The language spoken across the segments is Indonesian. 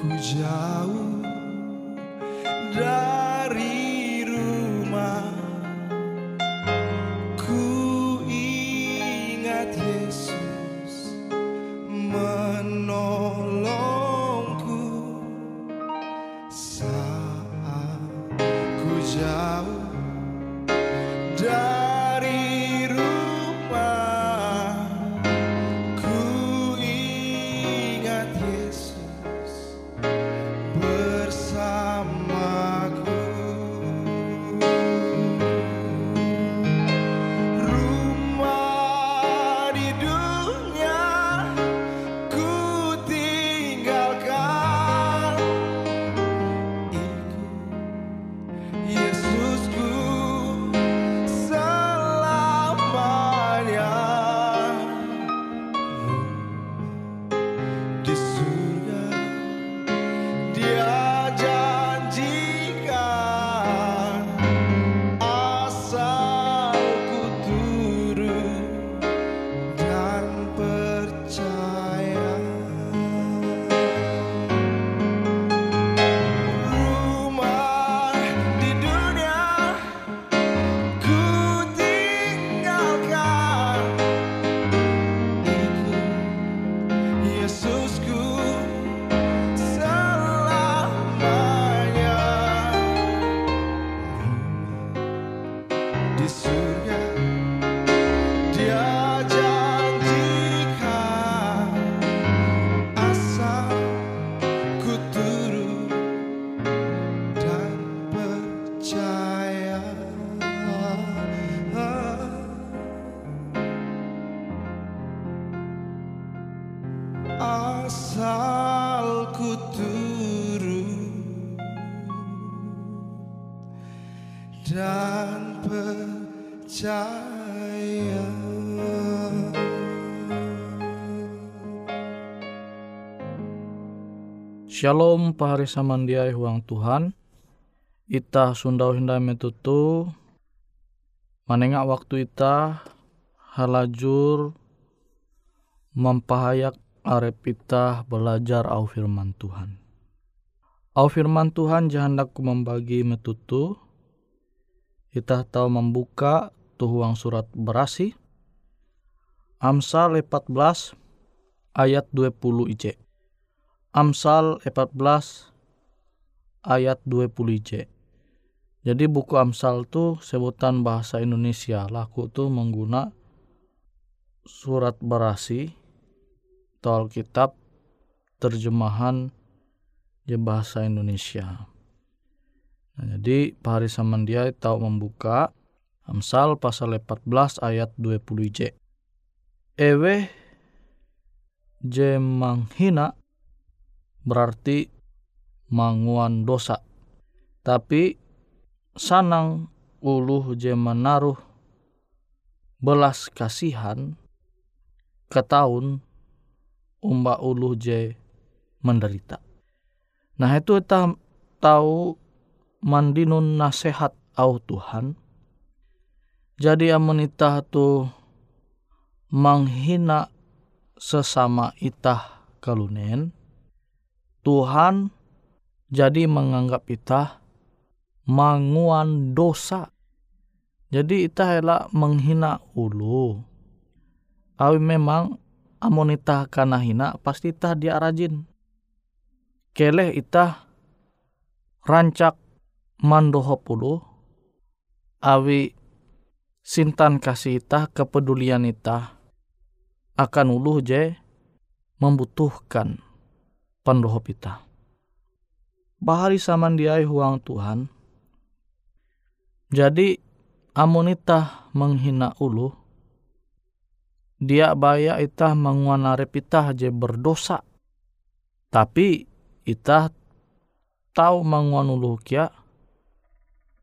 ku jauh dari Shalom pahari samandiai huang Tuhan. Ita sundau hindai metutu. Manengak waktu ita halajur mempahayak arep ita belajar au firman Tuhan. Au firman Tuhan jahandaku membagi metutu. Kita tahu membuka tuhuang surat berasi. Amsal 14 ayat 20 IC. Amsal 14 ayat 20 IC. Jadi buku Amsal itu sebutan bahasa Indonesia. Laku tuh mengguna surat berasi atau Alkitab terjemahan di bahasa Indonesia. Nah, jadi Pak Hari Samandia tahu membuka Amsal pasal 14 ayat 20 J. Ewe je manghina berarti manguan dosa. Tapi sanang uluh je menaruh belas kasihan ke tahun umba uluh je menderita. Nah itu kita tahu mandinun nasihat au Tuhan. Jadi amun itah tu menghina sesama itah kalunen, Tuhan jadi menganggap itah manguan dosa. Jadi itah elak menghina ulu awi memang amun itah kana hina pasti itah dia rajin. Keleh itah rancak mandoho pulu awi sintan kasih itah kepedulian itah akan ulu je membutuhkan pandohop itah. Bahari samandiai huang Tuhan. Jadi amonita menghina ulu dia baya itah manguan arep itah je berdosa. Tapi itah tahu manguan uluh kia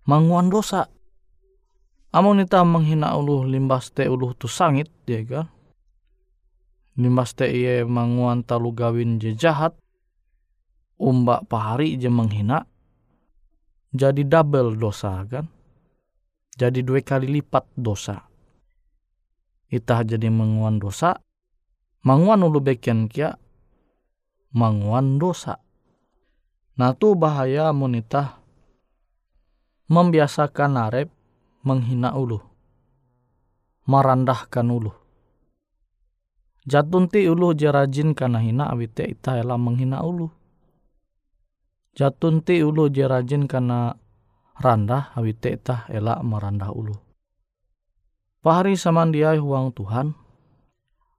manguan dosa. Amun itah menghina uluh limbas te uluh tu sangit dia kan. Limbas te iye manguan talu gawin je jahat. Umbak pahari je menghina. Jadi double dosa kan. Jadi dua kali lipat dosa itah jadi menguan dosa manguan ulu beken kia manguan dosa nah tu bahaya monita membiasakan arep menghina ulu merandahkan ulu jatun ti ulu jerajin karena hina awite ita menghina ulu jatun ti ulu jerajin karena randah awite ita ela merandah ulu Pahari samandiai huang Tuhan.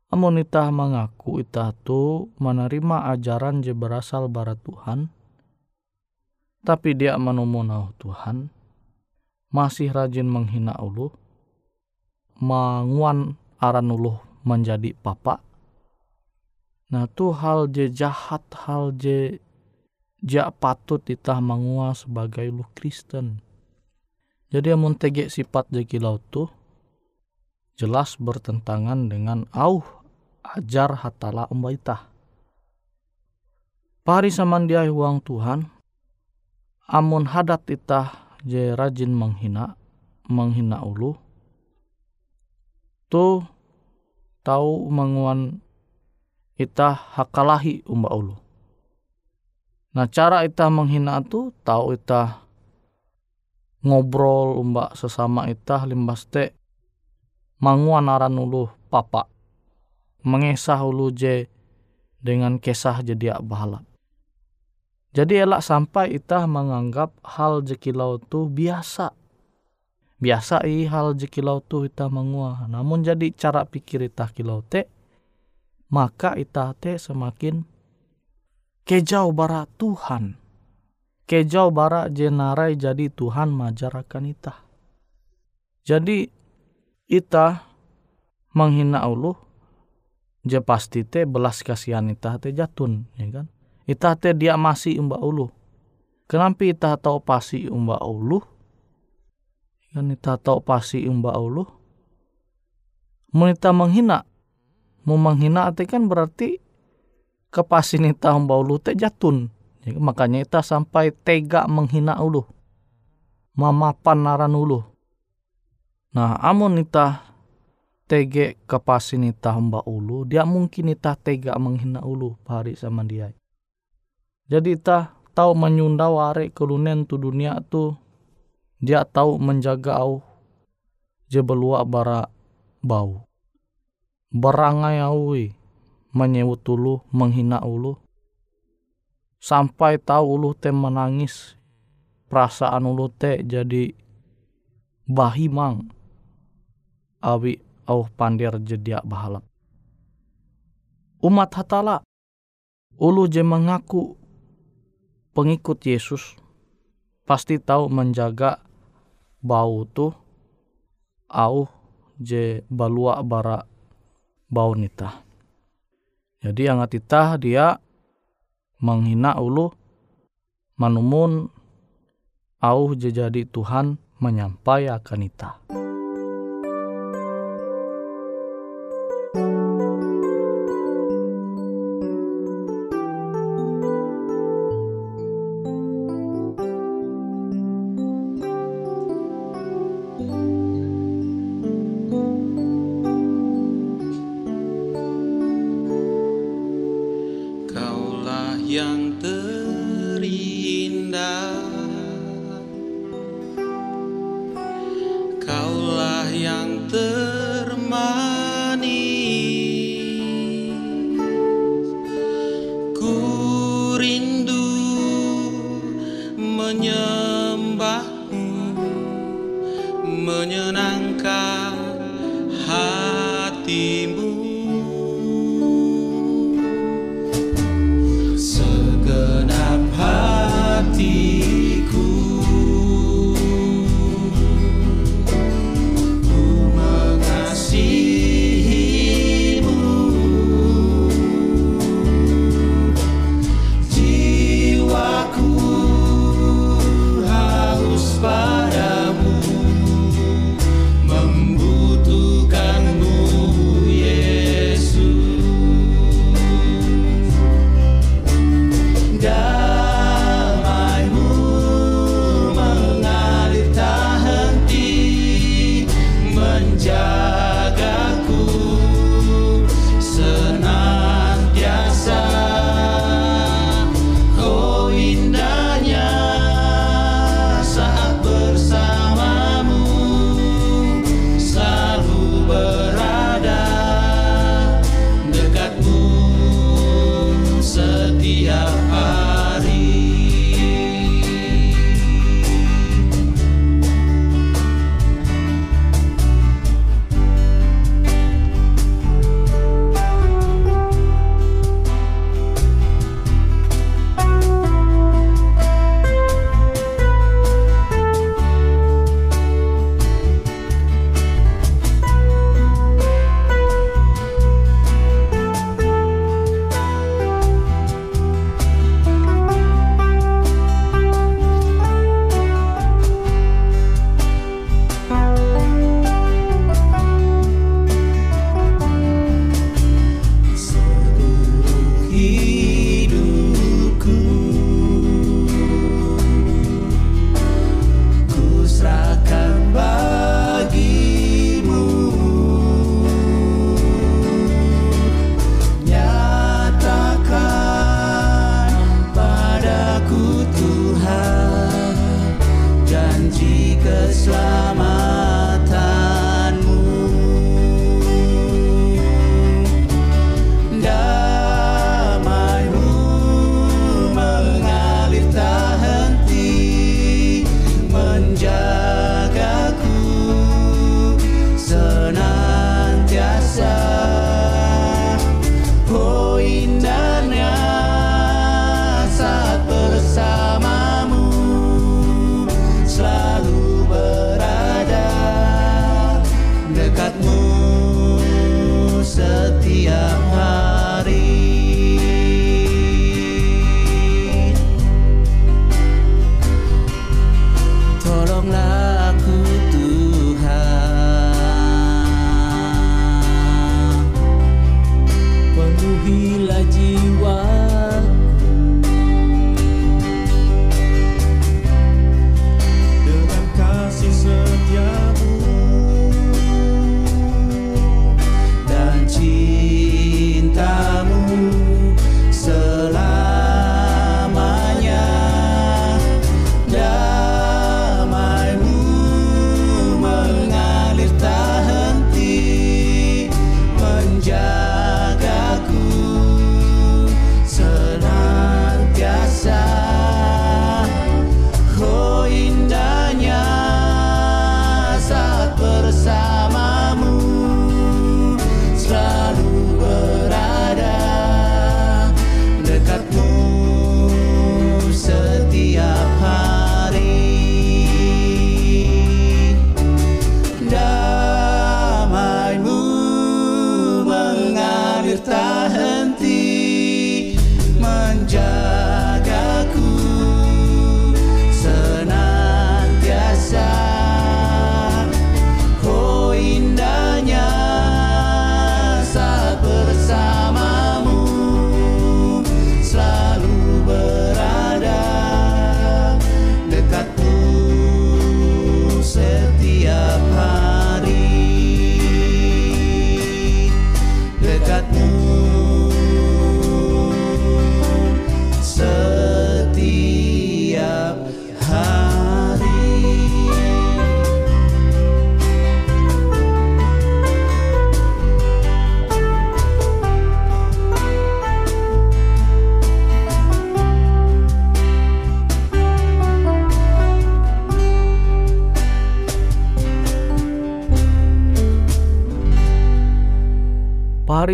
Amun itah mengaku itah tu menerima ajaran je berasal bara Tuhan. Tapi dia menumunau Tuhan. Masih rajin menghina ulu. Menguan aran ulu menjadi papa. Nah tu hal je jahat, hal je jak patut itah mengua sebagai lu Kristen. Jadi amun tege sifat je kilau tuh jelas bertentangan dengan au ajar hatala umbaitah. Pari samandiai huang Tuhan, amun hadat itah je rajin menghina, menghina ulu, tu tahu menguan itah hakalahi umba ulu. Nah cara itah menghina tu tahu itah ngobrol umba sesama itah limbas te manguan aran ulu papa mengesah ulu je dengan kesah jadi bahala. Jadi elak sampai itah menganggap hal jekilau tu biasa. Biasa i hal jekilau tu itah mengua. Namun jadi cara pikir itah kilau te, maka itah te semakin kejauh bara Tuhan. Kejauh bara jenarai jadi Tuhan majarakan itah. Jadi ita menghina Allah je pasti te belas kasihan ita te jatun ya kan? Ita te dia masih umba ulu kenapa ita tahu pasti umba ulu kan ita tahu pasti umba ulu Menita menghina? Mau menghina te kan berarti kepasin ita umba ulu te jatun kan? makanya ita sampai tega menghina ulu mamapan naran ulu Nah, amun ita tege kepasin ita hamba ulu, dia mungkin ita tega menghina ulu pari sama dia. Jadi ita tahu menyunda ware kelunen tu dunia tu dia tahu menjaga au je belua bara bau. Berangai aui menyewut ulu, menghina ulu. Sampai tahu ulu te menangis perasaan ulu te jadi bahimang awi au pandir jedia bahalap. Umat hatala ulu je mengaku pengikut Yesus pasti tahu menjaga bau tu au je balua bara bau nita. Jadi yang atita dia menghina ulu manumun au je jadi Tuhan menyampai akan ita. mưa như nắng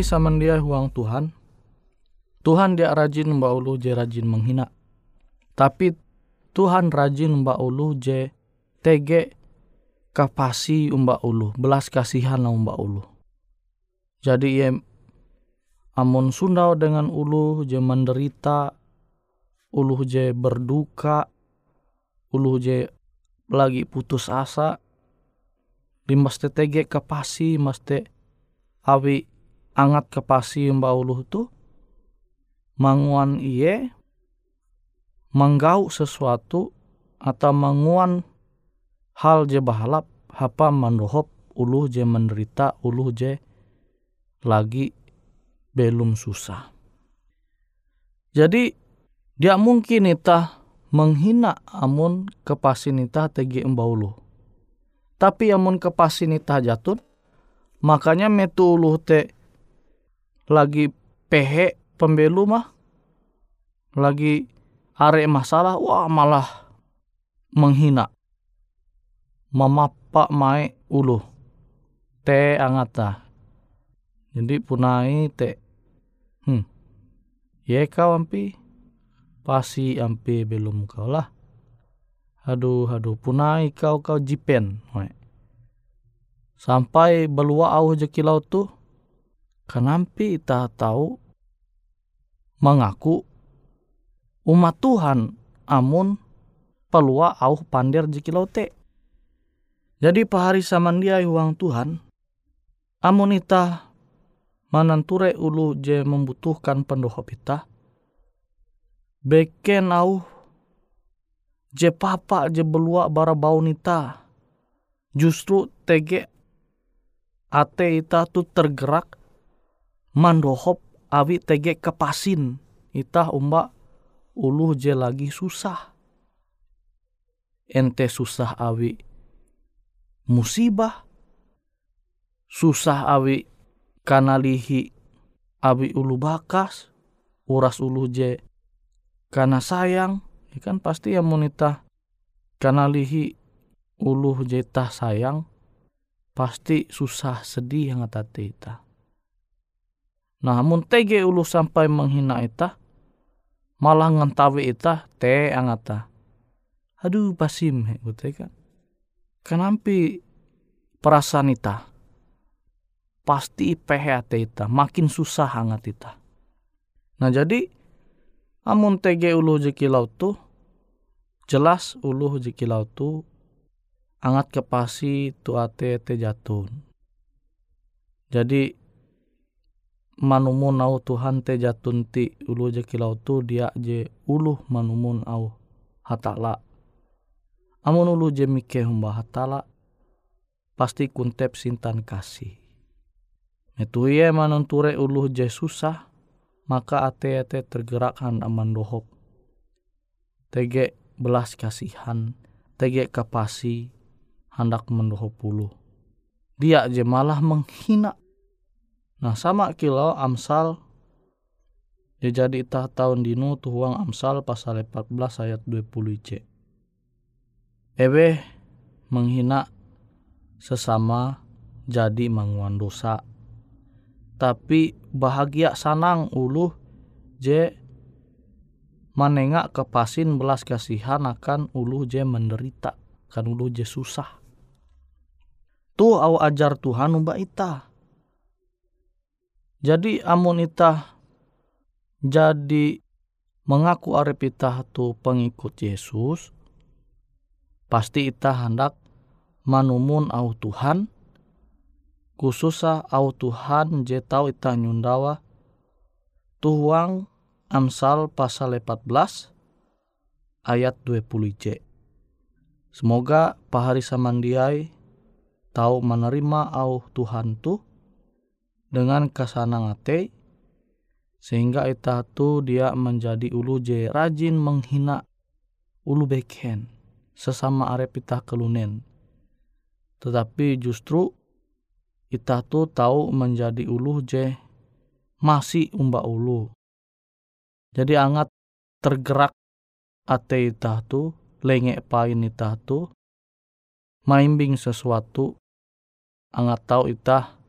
pahari samandia huang Tuhan. Tuhan dia rajin mbak ulu je rajin menghina. Tapi Tuhan rajin mbak ulu je tege kapasi mbak ulu, belas kasihan mbak ulu. Jadi ye amun sundau dengan ulu je menderita, ulu je berduka, ulu je lagi putus asa, limbas tege kapasi maste awi angat kepasi mbak ulu tu manguan iye manggau sesuatu atau manguan hal je bahalap hapa mandohop ulu je menderita ulu je lagi belum susah. Jadi dia mungkin ita menghina amun kepasin ita tegi ulu. Tapi amun kepasin ita jatun, makanya metu ulu te lagi pehe pembelu mah. Lagi are masalah wah malah menghina. Mama pak mai ulu te angata. Jadi punai te. Hmm. Ye kau ampi? Pasti ampi belum kau lah. Aduh aduh punai kau kau jipen sampai belua au jekilau tu kenampi tak tahu mengaku umat Tuhan amun pelua au pander jekilau te. Jadi pahari samandia uang Tuhan amun ita mananture ulu je membutuhkan pendohop ita beken au je papa je belua bara bau nita justru tege ate ita tu tergerak mandohop awi tege kepasin. Ita umba ulu je lagi susah. Ente susah awi musibah. Susah awi kanalihi awi ulu bakas. Uras ulu je karena sayang. Ikan pasti ya monita kanalihi ulu je tah sayang. Pasti susah sedih yang ita namun tege ulu sampai menghina ita, malah ngentawi ita te angata. Aduh pasim he kan. Kenampi perasaan ita pasti PHT ita makin susah hangat ita. Nah jadi amun tege ulu jekilau tu jelas ulu jekilau tu angat kepasi tu ate te jatun. Jadi manumun au Tuhan te jatun ti ulu je kilau tu dia je ulu manumun au hatala. Amun ulu je mike humba hatala pasti kuntep sintan kasih. Metu ye manunture ulu je susah maka ate ate tergerak han aman dohop. Tege belas kasihan, tege kapasi hendak mendohop ulu. Dia je malah menghina Nah sama kilo Amsal dia jadi itah tahun dinu tuhuang Amsal pasal 14 ayat 20 c. Ewe menghina sesama jadi manguan dosa. Tapi bahagia sanang ulu je manengak kepasin belas kasihan akan ulu je menderita kan ulu je susah. Tuh au ajar Tuhan ubah itah jadi amun itah jadi mengaku arep itah tu pengikut Yesus, pasti itah hendak manumun au Tuhan, khususnya au Tuhan je tau itah nyundawa. Tuhuang Amsal pasal 14 ayat 20 c. Semoga pahari samandiai tahu menerima au Tuhan tu dengan kasanang ate sehingga ita tu dia menjadi ulu je rajin menghina ulu beken sesama arep ita kelunen. Tetapi justru ita tu tahu menjadi ulu je masih umba ulu. Jadi angat tergerak ate ita tu lenge pain ita tu maimbing sesuatu angat tahu ita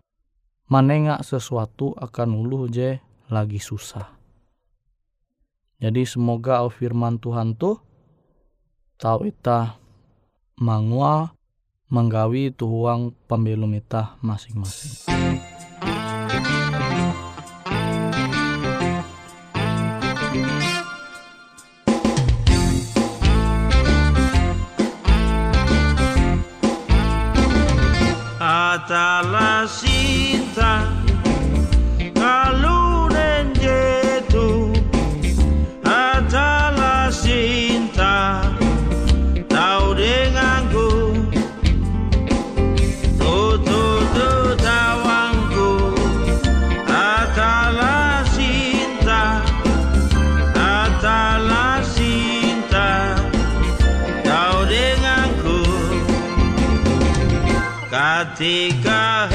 manenga sesuatu akan ulu je lagi susah. Jadi semoga au firman Tuhan tuh tahu ita mangua menggawi tuhuang pembelum ita masing-masing. Atala cinta kalau nenjetu Atala cinta tahu denganku Tutu tu tawangku Atala cinta Atala cinta tahu denganku Ketika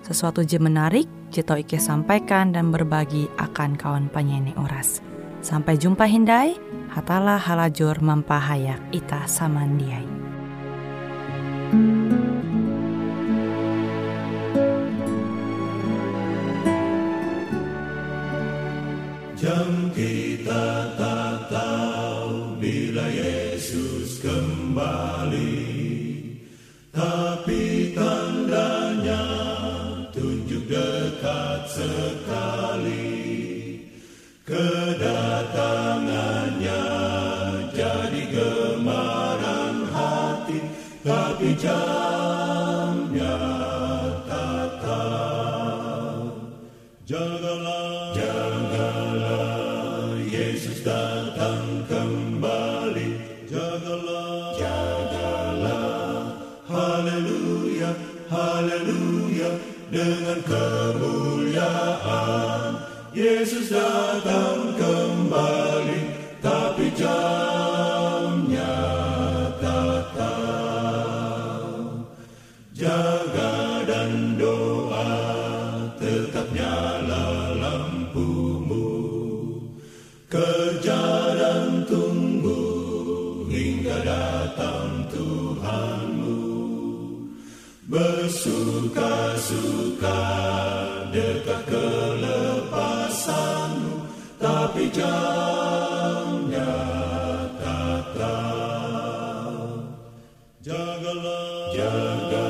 sesuatu je menarik, je tau Ike sampaikan dan berbagi akan kawan penyanyi oras. Sampai jumpa Hindai, hatalah halajur mempahayak ita samandiai. Jam kita tak tahu bila Yesus kembali, tapi tanda kedatangannya jadi gemaran hati tapi jamnya tak tahu. Jaga Jagala. Jagala.